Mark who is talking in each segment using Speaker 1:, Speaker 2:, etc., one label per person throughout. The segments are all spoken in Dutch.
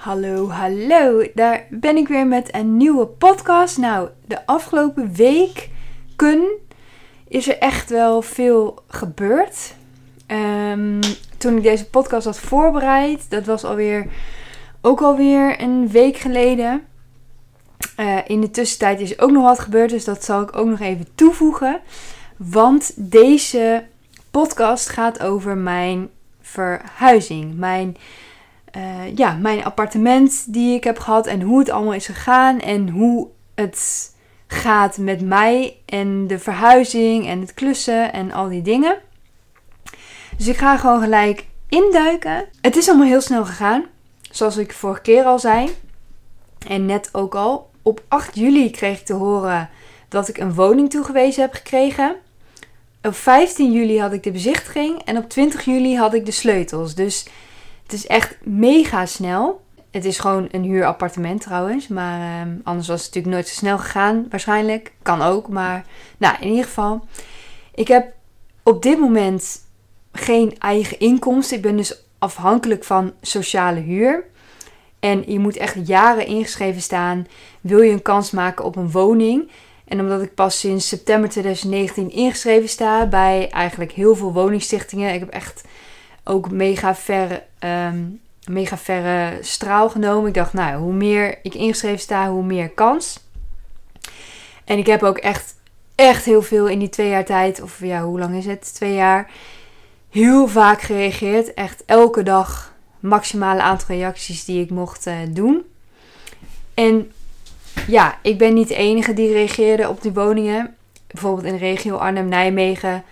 Speaker 1: Hallo, hallo. Daar ben ik weer met een nieuwe podcast. Nou, de afgelopen weken is er echt wel veel gebeurd. Um, toen ik deze podcast had voorbereid, dat was alweer ook alweer een week geleden. Uh, in de tussentijd is ook nog wat gebeurd, dus dat zal ik ook nog even toevoegen. Want deze podcast gaat over mijn verhuizing. Mijn uh, ja, mijn appartement die ik heb gehad en hoe het allemaal is gegaan en hoe het gaat met mij en de verhuizing en het klussen en al die dingen. Dus ik ga gewoon gelijk induiken. Het is allemaal heel snel gegaan, zoals ik vorige keer al zei. En net ook al. Op 8 juli kreeg ik te horen dat ik een woning toegewezen heb gekregen. Op 15 juli had ik de bezichtiging en op 20 juli had ik de sleutels. Dus het is echt mega snel. Het is gewoon een huurappartement trouwens. Maar ehm, anders was het natuurlijk nooit zo snel gegaan. Waarschijnlijk. Kan ook. Maar nou, in ieder geval. Ik heb op dit moment geen eigen inkomsten. Ik ben dus afhankelijk van sociale huur. En je moet echt jaren ingeschreven staan. Wil je een kans maken op een woning? En omdat ik pas sinds september 2019 ingeschreven sta bij eigenlijk heel veel woningstichtingen. Ik heb echt ook mega verre, ehm, mega verre straal genomen. Ik dacht, nou, hoe meer ik ingeschreven sta, hoe meer kans. En ik heb ook echt, echt heel veel in die twee jaar tijd, of ja, hoe lang is het? Twee jaar. Heel vaak gereageerd. Echt elke dag maximale aantal reacties die ik mocht uh, doen. En ja, ik ben niet de enige die reageerde op die woningen. Bijvoorbeeld in de regio Arnhem-Nijmegen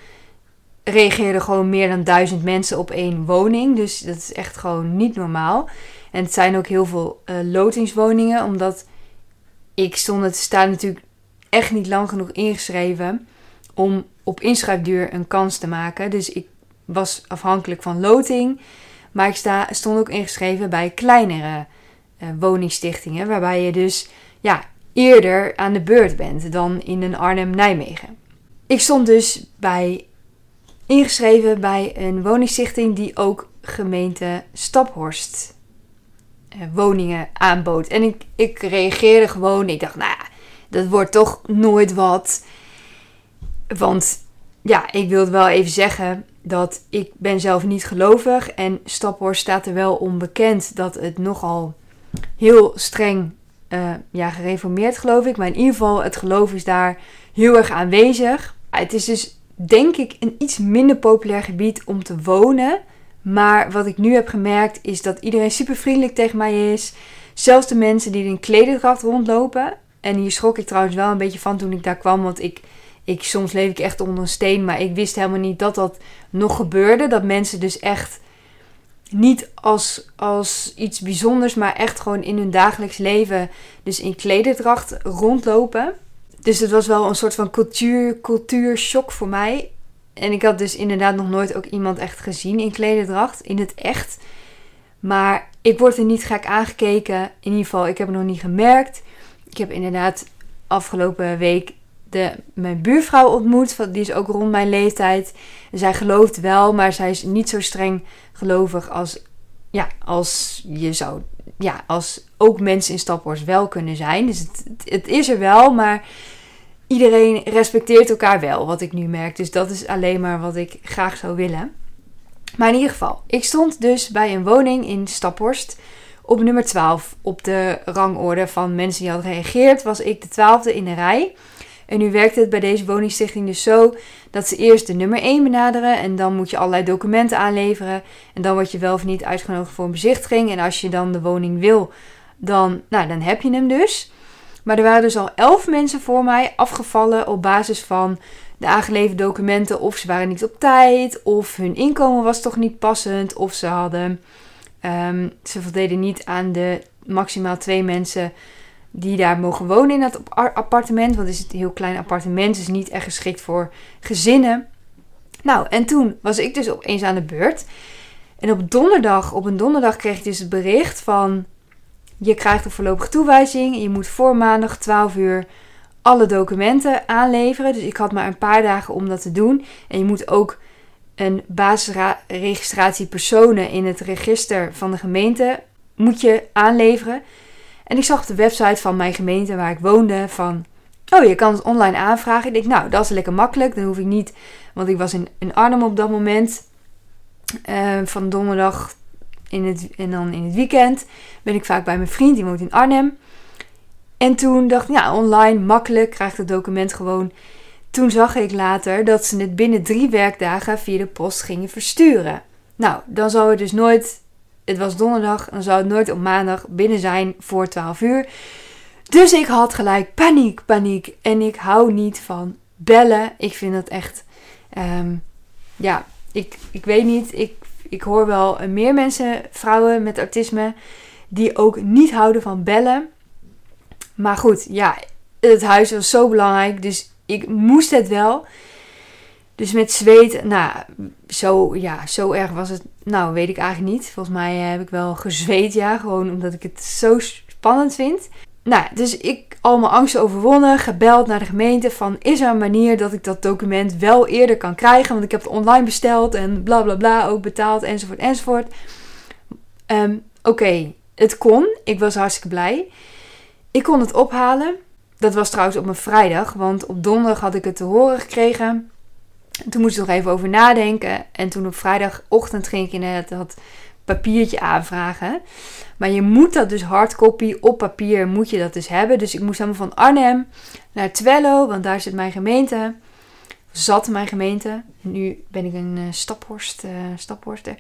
Speaker 1: reageerden gewoon meer dan duizend mensen op één woning. Dus dat is echt gewoon niet normaal. En het zijn ook heel veel uh, lotingswoningen, omdat ik stond het staat natuurlijk echt niet lang genoeg ingeschreven om op inschrijfduur een kans te maken. Dus ik was afhankelijk van loting. Maar ik sta, stond ook ingeschreven bij kleinere uh, woningstichtingen, waarbij je dus ja, eerder aan de beurt bent dan in een Arnhem-Nijmegen. Ik stond dus bij ingeschreven bij een woningstichting die ook gemeente Staphorst eh, woningen aanbood. En ik, ik reageerde gewoon. Ik dacht, nou ja, dat wordt toch nooit wat. Want ja, ik wilde wel even zeggen dat ik ben zelf niet gelovig. En Staphorst staat er wel onbekend dat het nogal heel streng uh, ja, gereformeerd geloof ik. Maar in ieder geval, het geloof is daar heel erg aanwezig. Het is dus denk ik een iets minder populair gebied om te wonen. Maar wat ik nu heb gemerkt is dat iedereen super vriendelijk tegen mij is. Zelfs de mensen die in klederdracht rondlopen. En hier schrok ik trouwens wel een beetje van toen ik daar kwam. Want ik, ik, soms leef ik echt onder een steen. Maar ik wist helemaal niet dat dat nog gebeurde. Dat mensen dus echt niet als, als iets bijzonders, maar echt gewoon in hun dagelijks leven. Dus in klederdracht rondlopen. Dus het was wel een soort van cultuur, cultuurshock voor mij. En ik had dus inderdaad nog nooit ook iemand echt gezien in klederdracht. In het echt. Maar ik word er niet gek aangekeken. In ieder geval, ik heb het nog niet gemerkt. Ik heb inderdaad afgelopen week de, mijn buurvrouw ontmoet. Die is ook rond mijn leeftijd. zij gelooft wel, maar zij is niet zo streng gelovig als, ja, als je zou. Ja, als ook mensen in Staphorst wel kunnen zijn. Dus het, het is er wel, maar iedereen respecteert elkaar wel, wat ik nu merk. Dus dat is alleen maar wat ik graag zou willen. Maar in ieder geval, ik stond dus bij een woning in Staphorst op nummer 12. Op de rangorde van mensen die hadden gereageerd was ik de twaalfde in de rij. En nu werkt het bij deze woningstichting dus zo dat ze eerst de nummer 1 benaderen en dan moet je allerlei documenten aanleveren. En dan word je wel of niet uitgenodigd voor een bezichtiging. En als je dan de woning wil, dan, nou, dan heb je hem dus. Maar er waren dus al elf mensen voor mij afgevallen op basis van de aangeleverde documenten. Of ze waren niet op tijd, of hun inkomen was toch niet passend, of ze hadden. Um, ze voldeden niet aan de maximaal twee mensen die daar mogen wonen in dat appartement. Want het is een heel klein appartement, dus niet echt geschikt voor gezinnen. Nou, en toen was ik dus opeens aan de beurt. En op donderdag, op een donderdag kreeg ik dus het bericht van... Je krijgt een voorlopige toewijzing. Je moet voor maandag 12 uur alle documenten aanleveren. Dus ik had maar een paar dagen om dat te doen. En je moet ook een basisregistratie personen in het register van de gemeente moet je aanleveren. En ik zag op de website van mijn gemeente waar ik woonde van... Oh, je kan het online aanvragen. Ik denk, nou, dat is lekker makkelijk. Dan hoef ik niet... Want ik was in, Arnhem op dat moment. Uh, van donderdag in het, en dan in het weekend ben ik vaak bij mijn vriend. Die woont in Arnhem. En toen dacht ik, ja, online, makkelijk. Krijg het document gewoon. Toen zag ik later dat ze het binnen drie werkdagen via de post gingen versturen. Nou, dan zou het dus nooit het was donderdag, dan zou het nooit op maandag binnen zijn voor 12 uur. Dus ik had gelijk paniek, paniek. En ik hou niet van bellen. Ik vind dat echt. Ehm, ja, ik, ik weet niet. Ik, ik hoor wel meer mensen, vrouwen met autisme, die ook niet houden van bellen. Maar goed, ja, het huis was zo belangrijk. Dus ik moest het wel. Dus met zweet, nou, zo, ja, zo erg was het. Nou, weet ik eigenlijk niet. Volgens mij heb ik wel gezweet, ja. Gewoon omdat ik het zo spannend vind. Nou, dus ik al mijn angsten overwonnen, gebeld naar de gemeente van is er een manier dat ik dat document wel eerder kan krijgen, want ik heb het online besteld en bla bla bla ook betaald enzovoort enzovoort. Ehm, oké, het kon. Ik was hartstikke blij. Ik kon het ophalen. Dat was trouwens op een vrijdag, want op donderdag had ik het te horen gekregen. Toen moest ik nog even over nadenken. En toen op vrijdagochtend ging ik inderdaad dat papiertje aanvragen. Maar je moet dat dus hardcopy op papier moet je dat dus hebben. Dus ik moest helemaal van Arnhem naar Twello, want daar zit mijn gemeente. Zat mijn gemeente. Nu ben ik een uh, staphorst, uh, staphorster.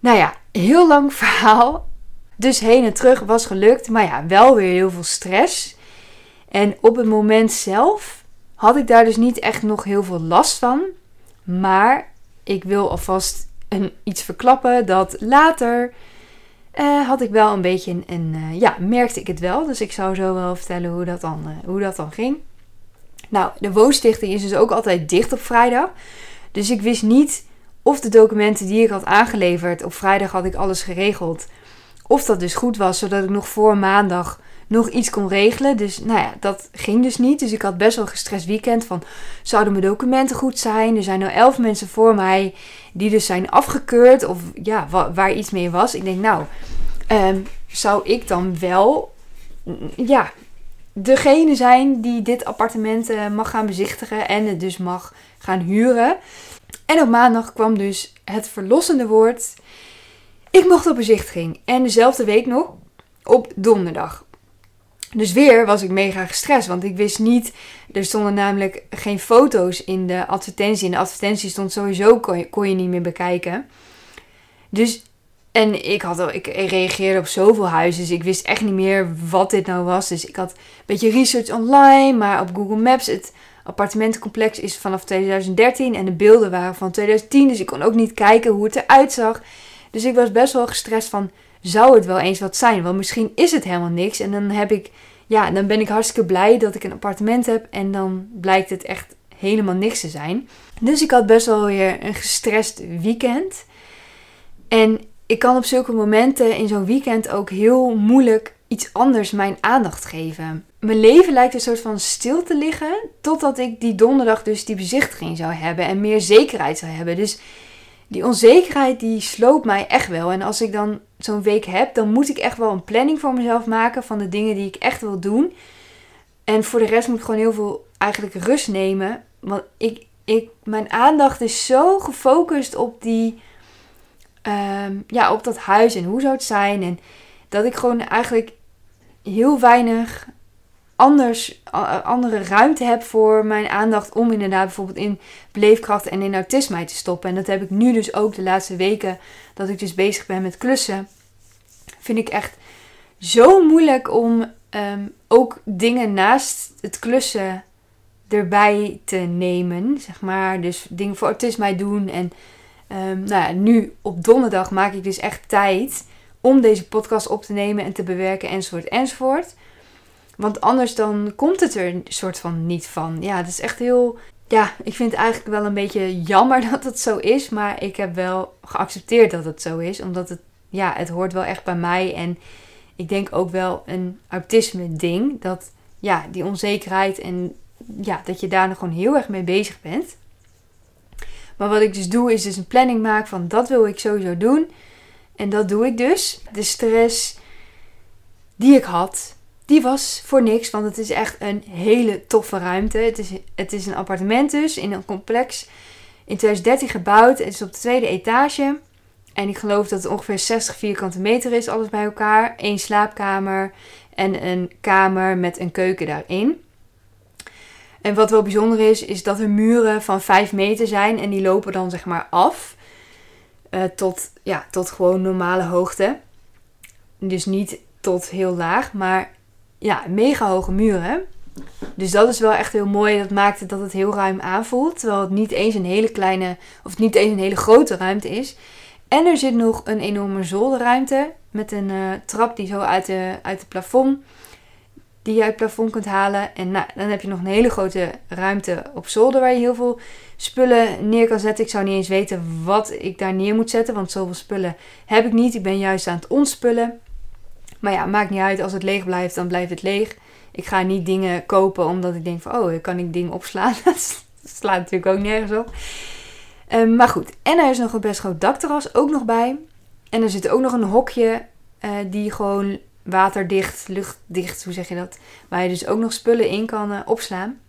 Speaker 1: Nou ja, heel lang verhaal. Dus heen en terug was gelukt. Maar ja, wel weer heel veel stress. En op het moment zelf had ik daar dus niet echt nog heel veel last van. Maar ik wil alvast een, iets verklappen dat later uh, had ik wel een beetje een, uh, ja, merkte ik het wel. Dus ik zou zo wel vertellen hoe dat dan, uh, hoe dat dan ging. Nou, de woonstichting is dus ook altijd dicht op vrijdag. Dus ik wist niet of de documenten die ik had aangeleverd, op vrijdag had ik alles geregeld. Of dat dus goed was, zodat ik nog voor maandag nog iets kon regelen. Dus nou ja, dat ging dus niet. Dus ik had best wel een gestrest weekend van zouden mijn documenten goed zijn? Er zijn nou elf mensen voor mij die dus zijn afgekeurd of ja, waar iets mee was. Ik denk nou, ehm, zou ik dan wel ja, degene zijn die dit appartement uh, mag gaan bezichtigen en het dus mag gaan huren. En op maandag kwam dus het verlossende woord. Ik mocht op bezichtiging. En dezelfde week nog op donderdag. Dus weer was ik mega gestrest, want ik wist niet. Er stonden namelijk geen foto's in de advertentie. In de advertentie stond sowieso kon je, kon je niet meer bekijken. Dus, en ik, had ik reageerde op zoveel huizen, dus ik wist echt niet meer wat dit nou was. Dus ik had een beetje research online, maar op Google Maps, het appartementencomplex is vanaf 2013 en de beelden waren van 2010. Dus ik kon ook niet kijken hoe het eruit zag. Dus ik was best wel gestrest van zou het wel eens wat zijn. Want misschien is het helemaal niks. En dan heb ik, ja, dan ben ik hartstikke blij dat ik een appartement heb. En dan blijkt het echt helemaal niks te zijn. Dus ik had best wel weer een gestrest weekend. En ik kan op zulke momenten in zo'n weekend ook heel moeilijk iets anders mijn aandacht geven. Mijn leven lijkt een soort van stil te liggen. Totdat ik die donderdag dus die bezichtiging zou hebben. En meer zekerheid zou hebben. Dus die onzekerheid die sloopt mij echt wel. En als ik dan zo'n week heb, dan moet ik echt wel een planning voor mezelf maken van de dingen die ik echt wil doen. En voor de rest moet ik gewoon heel veel eigenlijk rust nemen. Want ik, ik, mijn aandacht is zo gefocust op die, ehm, ja, op dat huis en hoe zou het zijn. En dat ik gewoon eigenlijk heel weinig anders, andere ruimte heb voor mijn aandacht om inderdaad bijvoorbeeld in beleefkracht en in autisme te stoppen. En dat heb ik nu dus ook de laatste weken dat ik dus bezig ben met klussen. Vind ik echt zo moeilijk om ehm, ook dingen naast het klussen erbij te nemen. Zeg maar, dus dingen voor autisme doen. En um, nou ja, nu op donderdag maak ik dus echt tijd om deze podcast op te nemen en te bewerken enzovoort enzovoort. Want anders dan komt het er een soort van niet van. Ja, het is echt heel... Ja, ik vind het eigenlijk wel een beetje jammer dat het zo is. Maar ik heb wel geaccepteerd dat het zo is. Omdat het, ja, het hoort wel echt bij mij. En ik denk ook wel een autisme ding. Dat, ja, die onzekerheid en ja, dat je daar nog gewoon heel erg mee bezig bent. Maar wat ik dus doe, is dus een planning maken van dat wil ik sowieso doen. En dat doe ik dus. De stress die ik had, die was voor niks. Want het is echt een hele toffe ruimte. Het is, het is een appartement dus in een complex. In 2013 gebouwd. Het is op de tweede etage. En ik geloof dat het ongeveer 60 vierkante meter is, alles bij elkaar. Eén slaapkamer en een kamer met een keuken daarin. En wat wel bijzonder is, is dat er muren van 5 meter zijn en die lopen dan zeg maar af. Uh, tot, ja, tot gewoon normale hoogte. Dus niet tot heel laag, maar ja, mega hoge muren. Dus dat is wel echt heel mooi. Dat maakt het dat het heel ruim aanvoelt. Terwijl het niet eens een hele kleine, of niet eens een hele grote ruimte is. En er zit nog een enorme zolderruimte met een uh, trap die zo uit, de, uit het plafond die je uit het plafond kunt halen. En nou, dan heb je nog een hele grote ruimte op zolder waar je heel veel spullen neer kan zetten. Ik zou niet eens weten wat ik daar neer moet zetten, want zoveel spullen heb ik niet. Ik ben juist aan het ontspullen. Maar ja, maakt niet uit. Als het leeg blijft, dan blijft het leeg. Ik ga niet dingen kopen omdat ik denk van, oh, kan ik dingen opslaan. dat slaat natuurlijk ook nergens op. Um, maar goed, en er is nog een best groot dakterras ook nog bij. En er zit ook nog een hokje uh, die gewoon waterdicht, luchtdicht, hoe zeg je dat? Waar je dus ook nog spullen in kan uh, opslaan.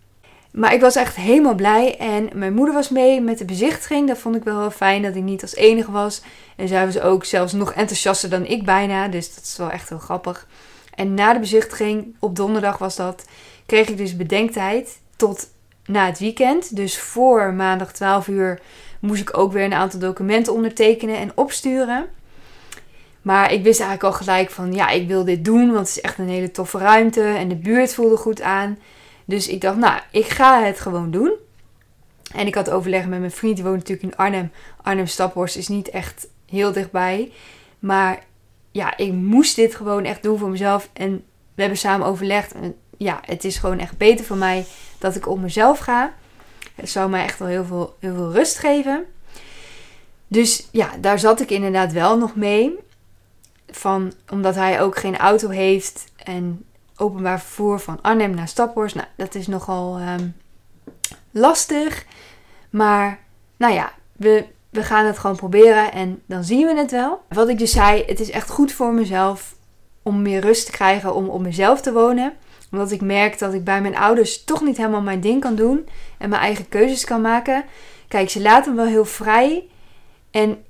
Speaker 1: Maar ik was echt helemaal blij. En mijn moeder was mee met de bezichtiging. Dat vond ik wel heel fijn dat ik niet als enige was. En zij was ook zelfs nog enthousiaster dan ik bijna. Dus dat is wel echt heel grappig. En na de bezichtiging, op donderdag was dat, kreeg ik dus bedenktijd tot na het weekend. Dus voor maandag 12 uur moest ik ook weer een aantal documenten ondertekenen en opsturen. Maar ik wist eigenlijk al gelijk van ja, ik wil dit doen, want het is echt een hele toffe ruimte en de buurt voelde goed aan. Dus ik dacht, nou, ik ga het gewoon doen. En ik had overleg met mijn vriend, die woont natuurlijk in Arnhem. Arnhem Staphorst is niet echt heel dichtbij. Maar ja, ik moest dit gewoon echt doen voor mezelf. En we hebben samen overlegd. Ja, het is gewoon echt beter voor mij dat ik op mezelf ga. Het zou mij echt wel heel veel, heel veel rust geven. Dus ja, daar zat ik inderdaad wel nog mee. Van, omdat hij ook geen auto heeft en openbaar vervoer van Arnhem naar Staphorst. Nou, dat is nogal um, lastig. Maar nou ja, we, we gaan het gewoon proberen en dan zien we het wel. Wat ik dus zei, het is echt goed voor mezelf om meer rust te krijgen om op mezelf te wonen. Omdat ik merk dat ik bij mijn ouders toch niet helemaal mijn ding kan doen en mijn eigen keuzes kan maken. Kijk, ze laten me wel heel vrij en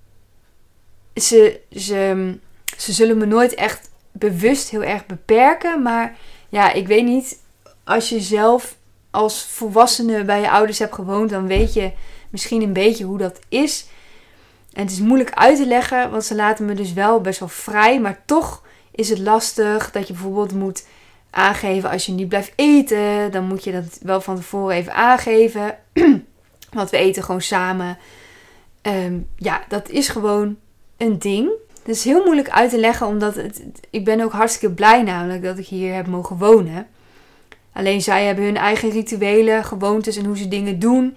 Speaker 1: ze, ze, ze zullen me nooit echt bewust heel erg beperken. Maar ja, ik weet niet. Als je zelf als volwassene bij je ouders hebt gewoond, dan weet je misschien een beetje hoe dat is. En het is moeilijk uit te leggen, want ze laten me dus wel best wel vrij. Maar toch is het lastig dat je bijvoorbeeld moet aangeven als je niet blijft eten. Dan moet je dat wel van tevoren even aangeven. want we eten gewoon samen. Ehm, ja, dat is gewoon een ding. Het is heel moeilijk uit te leggen, omdat het, ik ben ook hartstikke blij namelijk dat ik hier heb mogen wonen. Alleen zij hebben hun eigen rituelen, gewoontes en hoe ze dingen doen.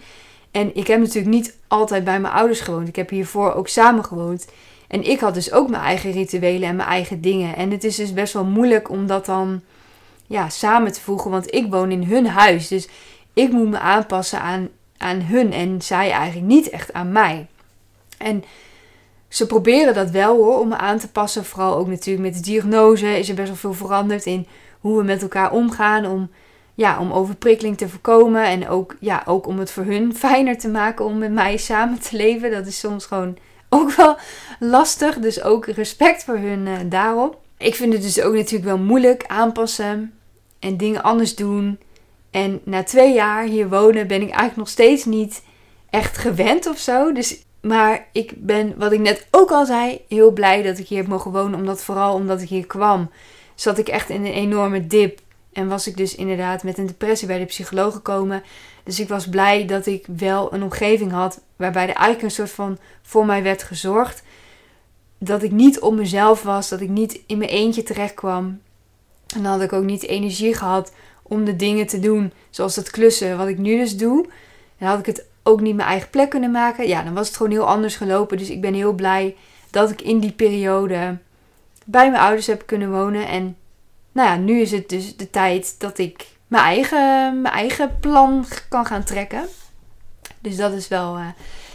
Speaker 1: En ik heb natuurlijk niet altijd bij mijn ouders gewoond. Ik heb hiervoor ook samen gewoond. En ik had dus ook mijn eigen rituelen en mijn eigen dingen. En het is dus best wel moeilijk om dat dan ja, samen te voegen. Want ik woon in hun huis. Dus ik moet me aanpassen aan, aan hun. En zij eigenlijk niet echt aan mij. En ze proberen dat wel hoor, om me aan te passen. Vooral ook natuurlijk met de diagnose is er best wel veel veranderd in hoe we met elkaar omgaan. Om, ja, om overprikkeling te voorkomen. En ook, ja, ook om het voor hun fijner te maken om met mij samen te leven. Dat is soms gewoon ook wel lastig. Dus ook respect voor hun uh, daarop. Ik vind het dus ook natuurlijk wel moeilijk aanpassen en dingen anders doen. En na twee jaar hier wonen ben ik eigenlijk nog steeds niet echt gewend of zo. Dus maar ik ben, wat ik net ook al zei, heel blij dat ik hier heb mogen wonen. Omdat vooral omdat ik hier kwam, zat ik echt in een enorme dip. En was ik dus inderdaad met een depressie bij de psycholoog gekomen. Dus ik was blij dat ik wel een omgeving had waarbij er eigenlijk een soort van voor mij werd gezorgd. dat ik niet op mezelf was, dat ik niet in mijn eentje terecht kwam. En dan had ik ook niet energie gehad om de dingen te doen, zoals het klussen, wat ik nu dus doe. Dan had ik het ook niet mijn eigen plek kunnen maken. Ja, dan was het gewoon heel anders gelopen. Dus ik ben heel blij dat ik in die periode bij mijn ouders heb kunnen wonen. En nou ja, nu is het dus de tijd dat ik mijn eigen, mijn eigen plan kan gaan trekken. Dus dat is wel uh,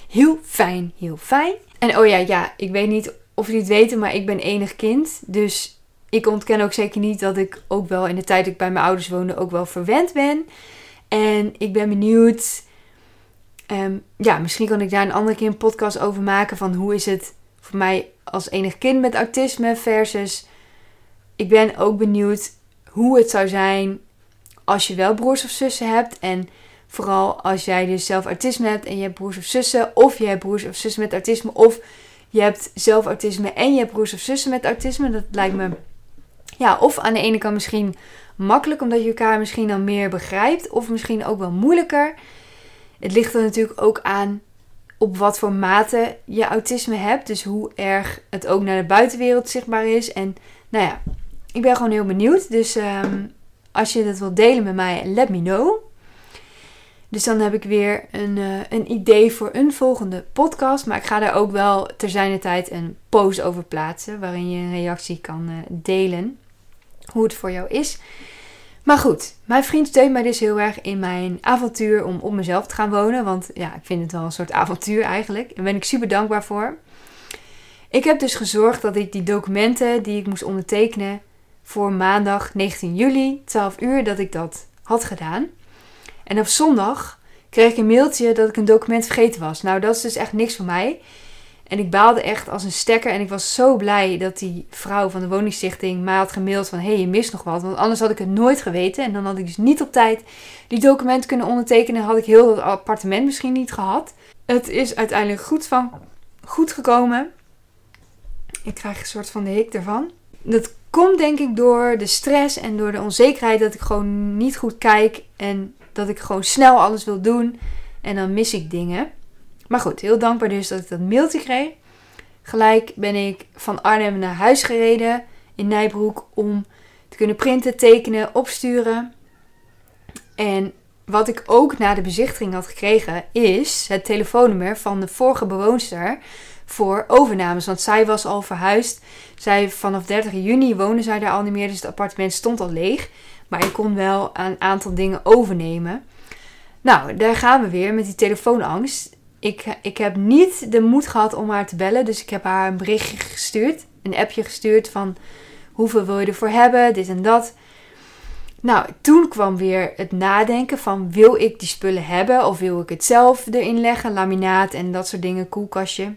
Speaker 1: heel fijn, heel fijn. En oh ja, ja, ik weet niet of jullie het weten, maar ik ben enig kind. Dus ik ontken ook zeker niet dat ik ook wel in de tijd dat ik bij mijn ouders woonde ook wel verwend ben. En ik ben benieuwd. Um, ja, misschien kan ik daar een andere keer een podcast over maken. Van hoe is het voor mij als enig kind met autisme versus. Ik ben ook benieuwd hoe het zou zijn als je wel broers of zussen hebt. En vooral als jij dus zelf autisme hebt en je hebt broers of zussen. Of je hebt broers of zussen met autisme. Of je hebt zelf autisme en je hebt broers of zussen met autisme. Dat lijkt me, ja, of aan de ene kant misschien makkelijk, omdat je elkaar misschien dan meer begrijpt. Of misschien ook wel moeilijker. Het ligt er natuurlijk ook aan op wat voor mate je autisme hebt. Dus hoe erg het ook naar de buitenwereld zichtbaar is. En nou ja, ik ben gewoon heel benieuwd. Dus um, als je dat wilt delen met mij, let me know. Dus dan heb ik weer een, uh, een idee voor een volgende podcast. Maar ik ga daar ook wel ter zijner tijd een post over plaatsen. Waarin je een reactie kan uh, delen. Hoe het voor jou is. Maar goed, mijn vriend steunt mij dus heel erg in mijn avontuur om op mezelf te gaan wonen. Want ja, ik vind het wel een soort avontuur eigenlijk. Daar ben ik super dankbaar voor. Ik heb dus gezorgd dat ik die documenten die ik moest ondertekenen voor maandag 19 juli, 12 uur, dat ik dat had gedaan. En op zondag kreeg ik een mailtje dat ik een document vergeten was. Nou, dat is dus echt niks voor mij. En ik baalde echt als een stekker. En ik was zo blij dat die vrouw van de woningstichting mij had gemaild van... hé, hey, je mist nog wat. Want anders had ik het nooit geweten. En dan had ik dus niet op tijd die documenten kunnen ondertekenen. Had ik heel dat appartement misschien niet gehad. Het is uiteindelijk goed, van, goed gekomen. Ik krijg een soort van de hik ervan. Dat komt denk ik door de stress en door de onzekerheid dat ik gewoon niet goed kijk. En dat ik gewoon snel alles wil doen. En dan mis ik dingen. Maar goed, heel dankbaar dus dat ik dat mailtje kreeg. Gelijk ben ik van Arnhem naar huis gereden in Nijbroek om te kunnen printen, tekenen, opsturen. En wat ik ook na de bezichtiging had gekregen is het telefoonnummer van de vorige bewoonster voor overnames. Want zij was al verhuisd. Zij vanaf 30 juni woonde zij daar al niet meer, dus het appartement stond al leeg. Maar ik kon wel een aantal dingen overnemen. Nou, daar gaan we weer met die telefoonangst ik, ik heb niet de moed gehad om haar te bellen. Dus ik heb haar een berichtje gestuurd. Een appje gestuurd van hoeveel wil je ervoor hebben, dit en dat. Nou, toen kwam weer het nadenken van wil ik die spullen hebben of wil ik het zelf erin leggen, laminaat en dat soort dingen, koelkastje.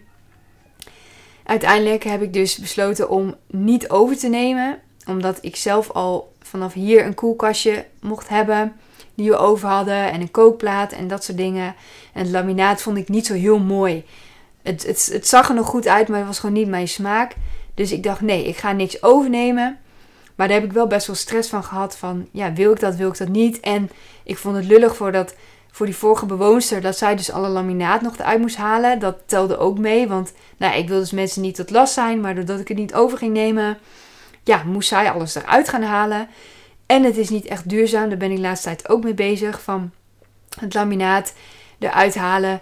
Speaker 1: Uiteindelijk heb ik dus besloten om niet over te nemen, omdat ik zelf al vanaf hier een koelkastje mocht hebben die we over hadden. En een kookplaat en dat soort dingen. En het laminaat vond ik niet zo heel mooi. Het, het, het zag er nog goed uit, maar het was gewoon niet mijn smaak. Dus ik dacht, nee, ik ga niks overnemen. Maar daar heb ik wel best wel stress van gehad. Van, ja, wil ik dat, wil ik dat niet? En ik vond het lullig voor, dat, voor die vorige bewoonster... dat zij dus alle laminaat nog eruit moest halen. Dat telde ook mee. Want nou, ik wilde dus mensen niet tot last zijn. Maar doordat ik het niet over ging nemen... ja, moest zij alles eruit gaan halen. En het is niet echt duurzaam. Daar ben ik de laatste tijd ook mee bezig. Van het laminaat eruit halen.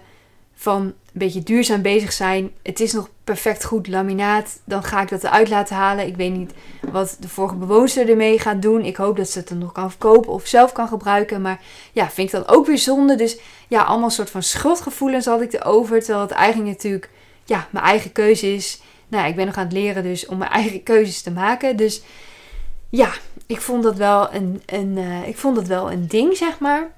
Speaker 1: Van een beetje duurzaam bezig zijn. Het is nog perfect goed laminaat. Dan ga ik dat eruit laten halen. Ik weet niet wat de vorige bewoonster ermee gaat doen. Ik hoop dat ze het dan nog kan verkopen of zelf kan gebruiken. Maar ja, vind ik dan ook weer zonde. Dus ja, allemaal soort van schuldgevoelens had ik erover. Terwijl het eigenlijk natuurlijk ja, mijn eigen keuze is. Nou, ik ben nog aan het leren dus om mijn eigen keuzes te maken. Dus ja, ik vond dat wel een, een, uh, ik vond dat wel een ding, zeg maar.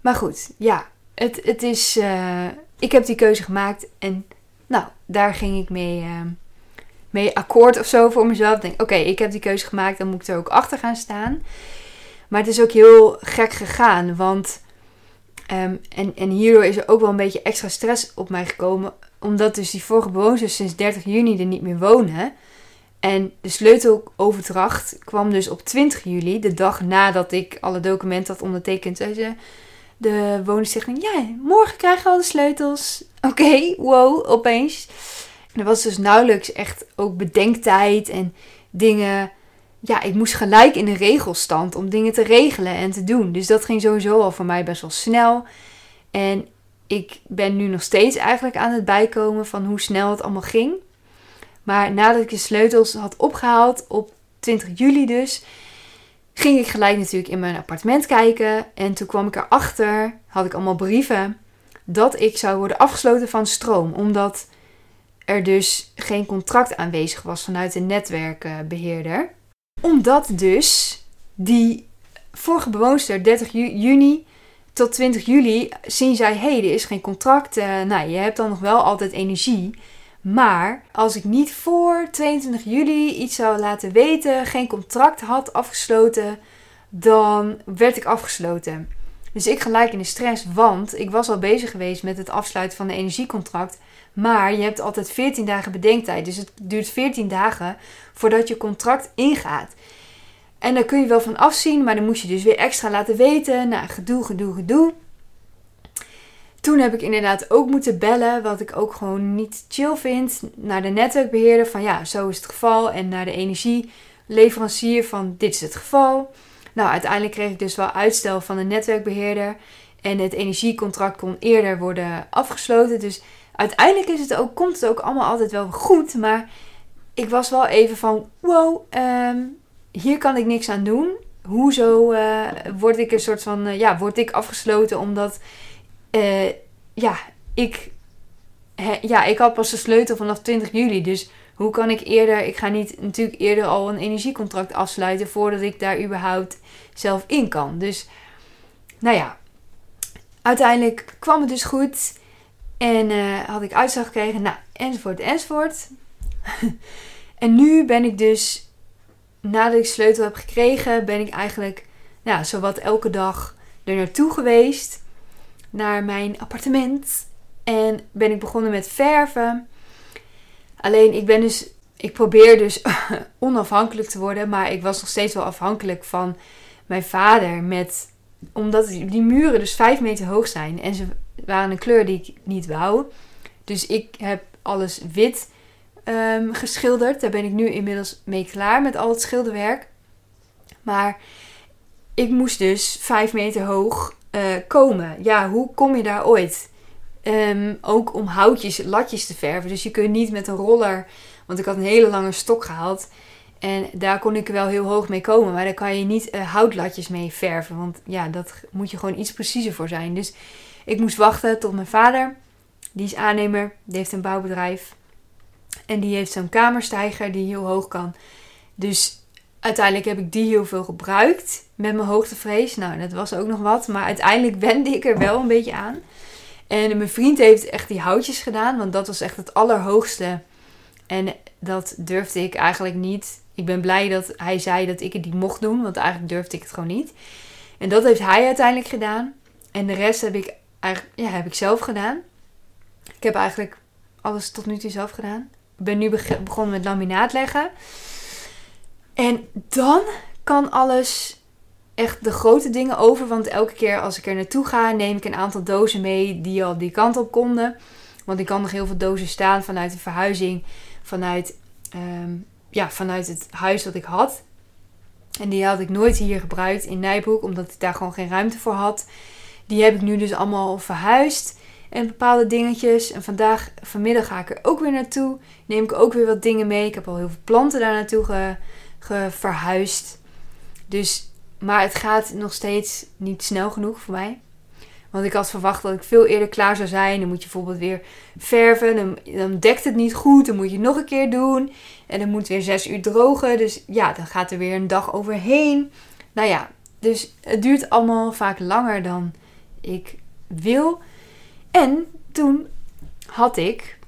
Speaker 1: Maar goed, ja. Het, het is. Uh, ik heb die keuze gemaakt en nou, daar ging ik mee, uh, mee akkoord of zo voor mezelf. Ik denk, oké, ik heb die keuze gemaakt, dan moet ik er ook achter gaan staan. Maar het is ook heel gek gegaan, want. Um, en, en hierdoor is er ook wel een beetje extra stress op mij gekomen. Omdat dus die vorige bewoners sinds 30 juni er niet meer wonen. En de sleuteloverdracht kwam dus op 20 juli, de dag nadat ik alle documenten had ondertekend. Zei ze, de woningstichting, ja, morgen krijgen we al de sleutels. Oké, wow, opeens. er was dus nauwelijks echt ook bedenktijd en dingen. Ja, ik moest gelijk in de regelstand om dingen te regelen en te doen. Dus dat ging sowieso al voor mij best wel snel. En ik ben nu nog steeds eigenlijk aan het bijkomen van hoe snel het allemaal ging. Maar nadat ik de sleutels had opgehaald, op 20 juli dus, ging ik gelijk natuurlijk in mijn appartement kijken. En toen kwam ik erachter, had ik allemaal brieven, dat ik zou worden afgesloten van stroom. Omdat er dus geen contract aanwezig was vanuit de netwerkbeheerder. Omdat dus die vorige bewoonster 30 juni tot 20 juli zien zij, hé, hey, er is geen contract. Uh, nou, je hebt dan nog wel altijd energie. Maar als ik niet voor 22 juli iets zou laten weten, geen contract had afgesloten, dan werd ik afgesloten. Dus ik gelijk in de stress, want ik was al bezig geweest met het afsluiten van de energiecontract. Maar je hebt altijd 14 dagen bedenktijd. Dus het duurt 14 dagen voordat je contract ingaat. En daar kun je wel van afzien, maar dan moest je dus weer extra laten weten. Nou, gedoe, gedoe, gedoe. Toen heb ik inderdaad ook moeten bellen, wat ik ook gewoon niet chill vind, naar de netwerkbeheerder van ja, zo is het geval. En naar de energieleverancier van dit is het geval. Nou, uiteindelijk kreeg ik dus wel uitstel van de netwerkbeheerder. En het energiecontract kon eerder worden afgesloten. Dus uiteindelijk is het ook, komt het ook allemaal altijd wel goed. Maar ik was wel even van: wow, ehm, hier kan ik niks aan doen. Hoezo uh, word ik een soort van, uh, ja, word ik afgesloten omdat, uh, ja, ik, ja, ik had pas de sleutel vanaf 20 juli. Dus hoe kan ik eerder, ik ga niet natuurlijk eerder al een energiecontract afsluiten voordat ik daar überhaupt zelf in kan. Dus, nou ja, uiteindelijk kwam het dus goed. En had ik uitslag gekregen, nou, enzovoort, enzovoort. en nu ben ik dus nadat ik sleutel heb gekregen, ben ik eigenlijk ja, zowat elke dag er naartoe geweest. Naar mijn appartement. En ben ik begonnen met verven. Alleen ik ben dus. Ik probeer dus onafhankelijk te worden. Maar ik was nog steeds wel afhankelijk van mijn vader. Met, omdat die muren dus 5 meter hoog zijn. En ze waren een kleur die ik niet wou. Dus ik heb alles wit um, geschilderd. Daar ben ik nu inmiddels mee klaar met al het schilderwerk. Maar ik moest dus vijf meter hoog uh, komen. Ja, hoe kom je daar ooit? Um, ook om houtjes, latjes te verven. Dus je kunt niet met een roller. Want ik had een hele lange stok gehaald. En daar kon ik wel heel hoog mee komen. Maar daar kan je niet uh, houtlatjes mee verven. Want ja, dat moet je gewoon iets preciezer voor zijn. Dus ik moest wachten tot mijn vader. Die is aannemer. Die heeft een bouwbedrijf. En die heeft zo'n kamerstijger die heel hoog kan. Dus uiteindelijk heb ik die heel veel gebruikt met mijn hoogtevrees. Nou, dat was ook nog wat. Maar uiteindelijk wende ik er wel een beetje aan. En mijn vriend heeft echt die houtjes gedaan. Want dat was echt het allerhoogste. En dat durfde ik eigenlijk niet. Ik ben blij dat hij zei dat ik het niet mocht doen. Want eigenlijk durfde ik het gewoon niet. En dat heeft hij uiteindelijk gedaan. En de rest heb ik, ja, heb ik zelf gedaan. Ik heb eigenlijk alles tot nu toe zelf gedaan ben nu begonnen met laminaat leggen. En dan kan alles echt de grote dingen over. Want elke keer als ik er naartoe ga, neem ik een aantal dozen mee die al die kant op konden. Want ik kan nog heel veel dozen staan vanuit de verhuizing, vanuit, ehm, ja, vanuit het huis dat ik had. En die had ik nooit hier gebruikt in Nijbroek, omdat ik daar gewoon geen ruimte voor had. Die heb ik nu dus allemaal verhuisd en bepaalde dingetjes. En vandaag, vanmiddag ga ik er ook weer naartoe. Neem ik ook weer wat dingen mee. Ik heb al heel veel planten daar naartoe ge, verhuisd. Dus, maar het gaat nog steeds niet snel genoeg voor mij. Want ik had verwacht dat ik veel eerder klaar zou zijn. Dan moet je bijvoorbeeld weer verven. Dan, dekt het niet goed. Dan moet je het nog een keer doen. En dan moet weer zes uur drogen. Dus ja, dan gaat er weer een dag overheen. Nou ja, dus het duurt allemaal vaak langer dan ik wil. En toen had ik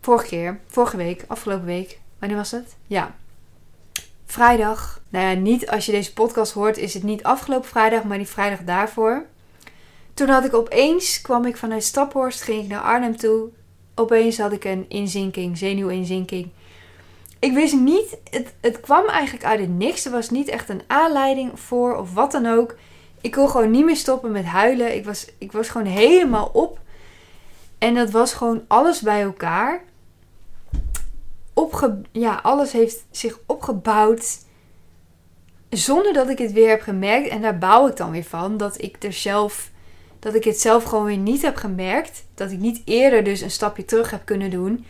Speaker 1: vorige keer, vorige week, afgelopen week, wanneer was het? Ja, vrijdag. Nou ja, niet als je deze podcast hoort, is het niet afgelopen vrijdag, maar die vrijdag daarvoor. Toen had ik opeens, kwam ik vanuit Staphorst, ging ik naar Arnhem toe. Opeens had ik een inzinking, zenuwinzinking. Ik wist niet, het, het kwam eigenlijk uit het niks. Er was niet echt een aanleiding voor of wat dan ook. Ik kon gewoon niet meer stoppen met huilen. Ik was, ik was gewoon helemaal op. En dat was gewoon alles bij elkaar. Ja, alles heeft zich opgebouwd zonder dat ik het weer heb gemerkt. En daar bouw ik dan weer van. Dat ik er zelf, dat ik het zelf gewoon weer niet heb gemerkt. Dat ik niet eerder dus een stapje terug heb kunnen doen.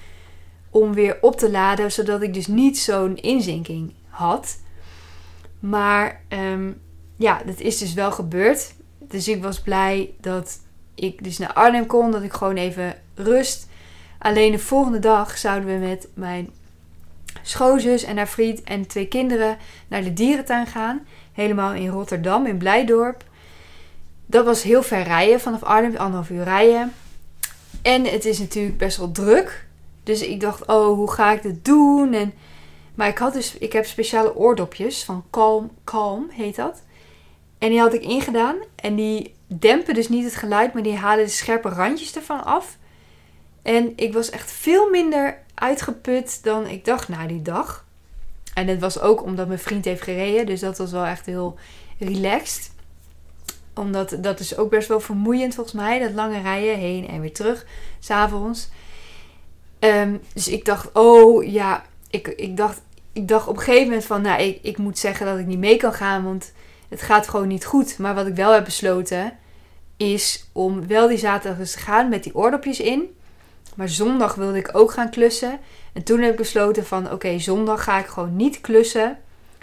Speaker 1: Om weer op te laden. Zodat ik dus niet zo'n inzinking had. Maar ehm, ja, dat is dus wel gebeurd. Dus ik was blij dat ik dus naar Arnhem kon. Dat ik gewoon even rust. Alleen de volgende dag zouden we met mijn schoonzus en haar vriend en twee kinderen naar de dierentuin gaan. Helemaal in Rotterdam, in Blijdorp. Dat was heel ver rijden vanaf Arnhem, anderhalf uur rijden. En het is natuurlijk best wel druk. Dus ik dacht, oh, hoe ga ik dit doen? En, maar ik had dus, ik heb speciale oordopjes van Calm, Calm heet dat. En die had ik ingedaan. En die dempen dus niet het geluid, maar die halen de scherpe randjes ervan af. En ik was echt veel minder uitgeput dan ik dacht na die dag. En het was ook omdat mijn vriend heeft gereden. Dus dat was wel echt heel relaxed. Omdat dat is ook best wel vermoeiend volgens mij. Dat lange rijden heen en weer terug. S'avonds. Um, dus ik dacht, oh ja. Ik, ik, dacht, ik dacht op een gegeven moment van, nou, ik, ik moet zeggen dat ik niet mee kan gaan. Want het gaat gewoon niet goed. Maar wat ik wel heb besloten is om wel die zaterdag eens te gaan met die oordopjes in. Maar zondag wilde ik ook gaan klussen. En toen heb ik besloten van oké, zondag ga ik gewoon niet klussen.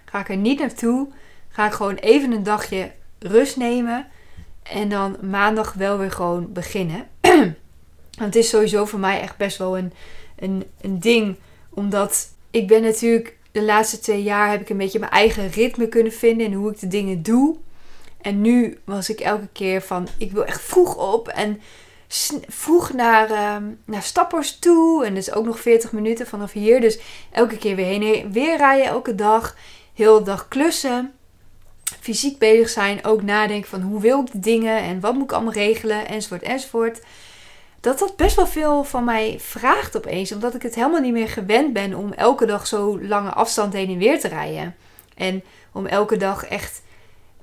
Speaker 1: Ga ik er niet naartoe. Ga ik gewoon even een dagje rust nemen. En dan maandag wel weer gewoon beginnen. Want het is sowieso voor mij echt best wel een, een, een ding. Omdat ik ben natuurlijk de laatste twee jaar heb ik een beetje mijn eigen ritme kunnen vinden. En hoe ik de dingen doe. En nu was ik elke keer van ik wil echt vroeg op. En vroeg naar, uh, naar Stappers toe. En dus ook nog 40 minuten vanaf hier. Dus elke keer weer heen en weer rijden, elke dag. Heel de dag klussen. Fysiek bezig zijn. Ook nadenken van hoe wil ik de dingen en wat moet ik allemaal regelen. Enzovoort, enzovoort. Dat dat best wel veel van mij vraagt opeens. Omdat ik het helemaal niet meer gewend ben om elke dag zo lange afstand heen en weer te rijden. En om elke dag echt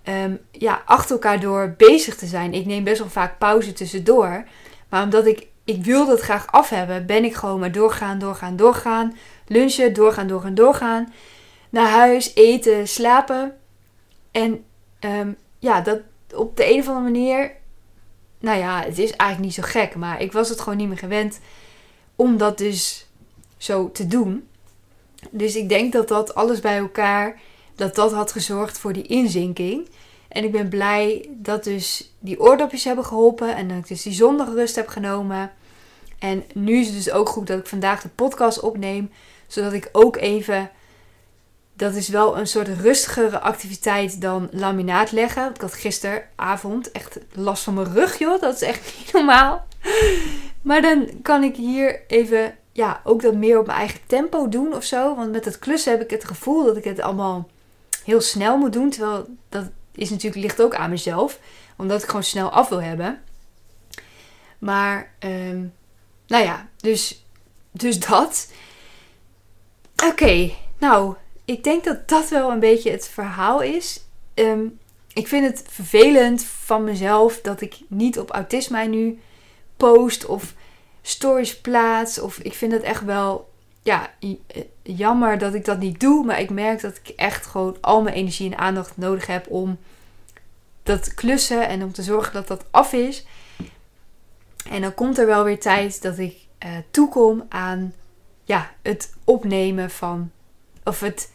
Speaker 1: um, ja, achter elkaar door bezig te zijn. Ik neem best wel vaak pauze tussendoor. Maar omdat ik, ik wil dat graag af hebben, ben ik gewoon maar doorgaan, doorgaan, doorgaan. Lunchen, doorgaan, doorgaan, doorgaan. Naar huis, eten, slapen. En um, ja, dat op de een of andere manier. Nou ja, het is eigenlijk niet zo gek. Maar ik was het gewoon niet meer gewend om dat dus zo te doen. Dus ik denk dat dat alles bij elkaar dat dat had gezorgd voor die inzinking. En ik ben blij dat dus die oordopjes hebben geholpen en dat ik dus die zondagrust heb genomen. En nu is het dus ook goed dat ik vandaag de podcast opneem, zodat ik ook even. Dat is wel een soort rustigere activiteit dan laminaat leggen. Ik had gisteravond echt last van mijn rug, joh. Dat is echt niet normaal. Maar dan kan ik hier even, ja, ook dat meer op mijn eigen tempo doen of zo. Want met het klussen heb ik het gevoel dat ik het allemaal heel snel moet doen. Terwijl dat is natuurlijk, ligt ook aan mezelf. Omdat ik gewoon snel af wil hebben. Maar, um, nou ja, dus, dus dat. Oké, nou, ik denk dat dat wel een beetje het verhaal is. Um, ik vind het vervelend van mezelf dat ik niet op autisme nu post of stories plaats. Of ik vind het echt wel ja, eh, jammer dat ik dat niet doe. Maar ik merk dat ik echt gewoon al mijn energie en aandacht nodig heb om dat klussen en om te zorgen dat dat af is. En dan komt er wel weer tijd dat ik uh, toekom aan ja, het opnemen van. Of het,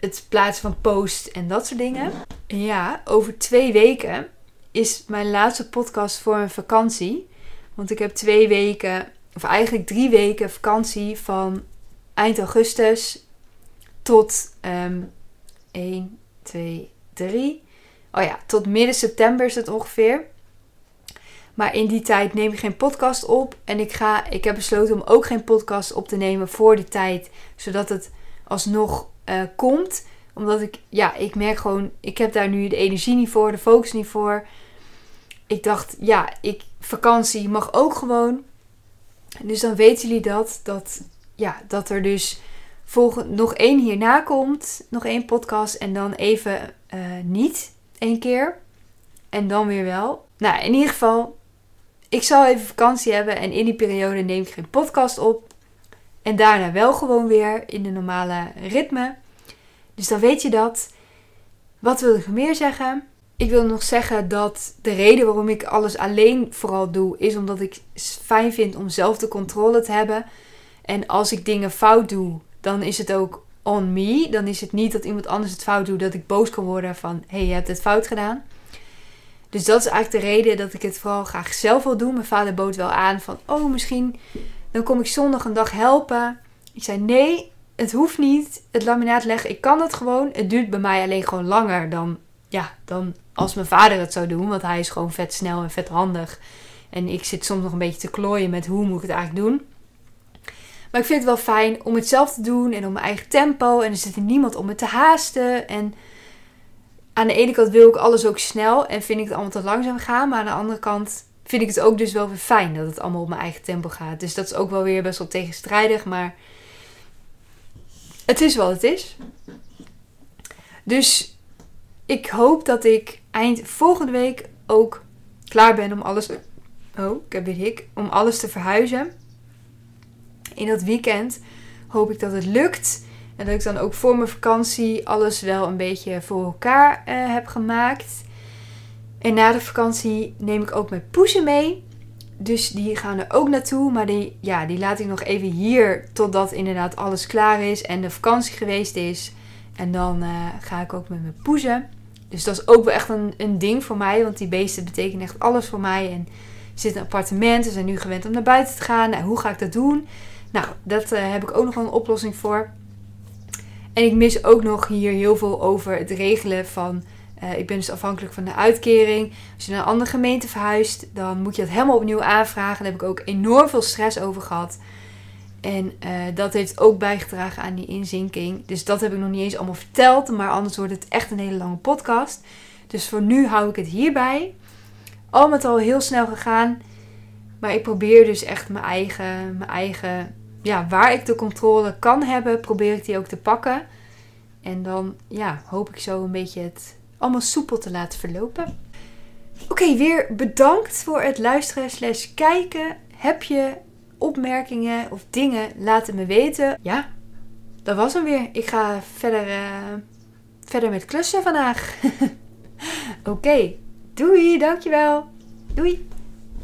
Speaker 1: het plaatsen van post en dat soort dingen. ja, over twee weken is mijn laatste podcast voor een vakantie. Want ik heb twee weken, of eigenlijk drie weken vakantie van eind augustus tot um, 1, 2, 3. Oh ja, tot midden september is het ongeveer. Maar in die tijd neem ik geen podcast op. En ik, ga, ik heb besloten om ook geen podcast op te nemen voor die tijd. Zodat het alsnog uh, komt. Omdat ik, ja, ik merk gewoon, ik heb daar nu de energie niet voor, de focus niet voor. Ik dacht, ja, ik, vakantie mag ook gewoon. Dus dan weten jullie dat, dat ja, dat er dus volgend, nog één hierna komt. Nog één podcast. En dan even uh, niet één keer. En dan weer wel. Nou, in ieder geval. Ik zal even vakantie hebben. En in die periode neem ik geen podcast op. En daarna wel gewoon weer in de normale ritme. Dus dan weet je dat. Wat wil ik meer zeggen? Ik wil nog zeggen dat de reden waarom ik alles alleen vooral doe, is omdat ik fijn vind om zelf de controle te hebben. En als ik dingen fout doe, dan is het ook on me. Dan is het niet dat iemand anders het fout doet, dat ik boos kan worden van hé, hey, je hebt het fout gedaan. Dus dat is eigenlijk de reden dat ik het vooral graag zelf wil doen. Mijn vader bood wel aan van, oh misschien dan kom ik zondag een dag helpen. Ik zei nee, het hoeft niet. Het laminaat leggen, ik kan het gewoon. Het duurt bij mij alleen gewoon langer dan, ja, dan als mijn vader het zou doen. Want hij is gewoon vet snel en vet handig. En ik zit soms nog een beetje te klooien met hoe moet ik het eigenlijk doen. Maar ik vind het wel fijn om het zelf te doen en op mijn eigen tempo. En er zit niemand om me te haasten. En aan de ene kant wil ik alles ook snel en vind ik het allemaal te langzaam gaan. Maar aan de andere kant vind ik het ook dus wel weer fijn dat het allemaal op mijn eigen tempo gaat. Dus dat is ook wel weer best wel tegenstrijdig. Maar het is wat het is. Dus ik hoop dat ik eind volgende week ook klaar ben om alles. Oh, ik heb weer hik. Om alles te verhuizen. In dat weekend hoop ik dat het lukt. En dat ik dan ook voor mijn vakantie alles wel een beetje voor elkaar uh, heb gemaakt. En na de vakantie neem ik ook mijn poezen mee. Dus die gaan er ook naartoe. Maar die, ja, die laat ik nog even hier totdat inderdaad alles klaar is en de vakantie geweest is. En dan uh, ga ik ook met mijn poezen. Dus dat is ook wel echt een, een ding voor mij. Want die beesten betekenen echt alles voor mij. En zitten in een appartement. Ze zijn nu gewend om naar buiten te gaan. Nou, hoe ga ik dat doen? Nou, dat uh, heb ik ook nog een oplossing voor. En ik mis ook nog hier heel veel over het regelen van. Uh, ik ben dus afhankelijk van de uitkering. Als je naar een andere gemeente verhuist, dan moet je dat helemaal opnieuw aanvragen. Daar heb ik ook enorm veel stress over gehad. En uh, dat heeft ook bijgedragen aan die inzinking. Dus dat heb ik nog niet eens allemaal verteld. Maar anders wordt het echt een hele lange podcast. Dus voor nu hou ik het hierbij. Al met al heel snel gegaan. Maar ik probeer dus echt mijn eigen, mijn eigen ja, waar ik de controle kan hebben, probeer ik die ook te pakken. En dan ja, hoop ik zo een beetje het allemaal soepel te laten verlopen. Oké, weer bedankt voor het luisteren slash kijken. Heb je opmerkingen of dingen, laat het me weten. Ja, dat was hem weer. Ik ga verder, uh, verder met klussen vandaag. Oké, doei, dankjewel. Doei.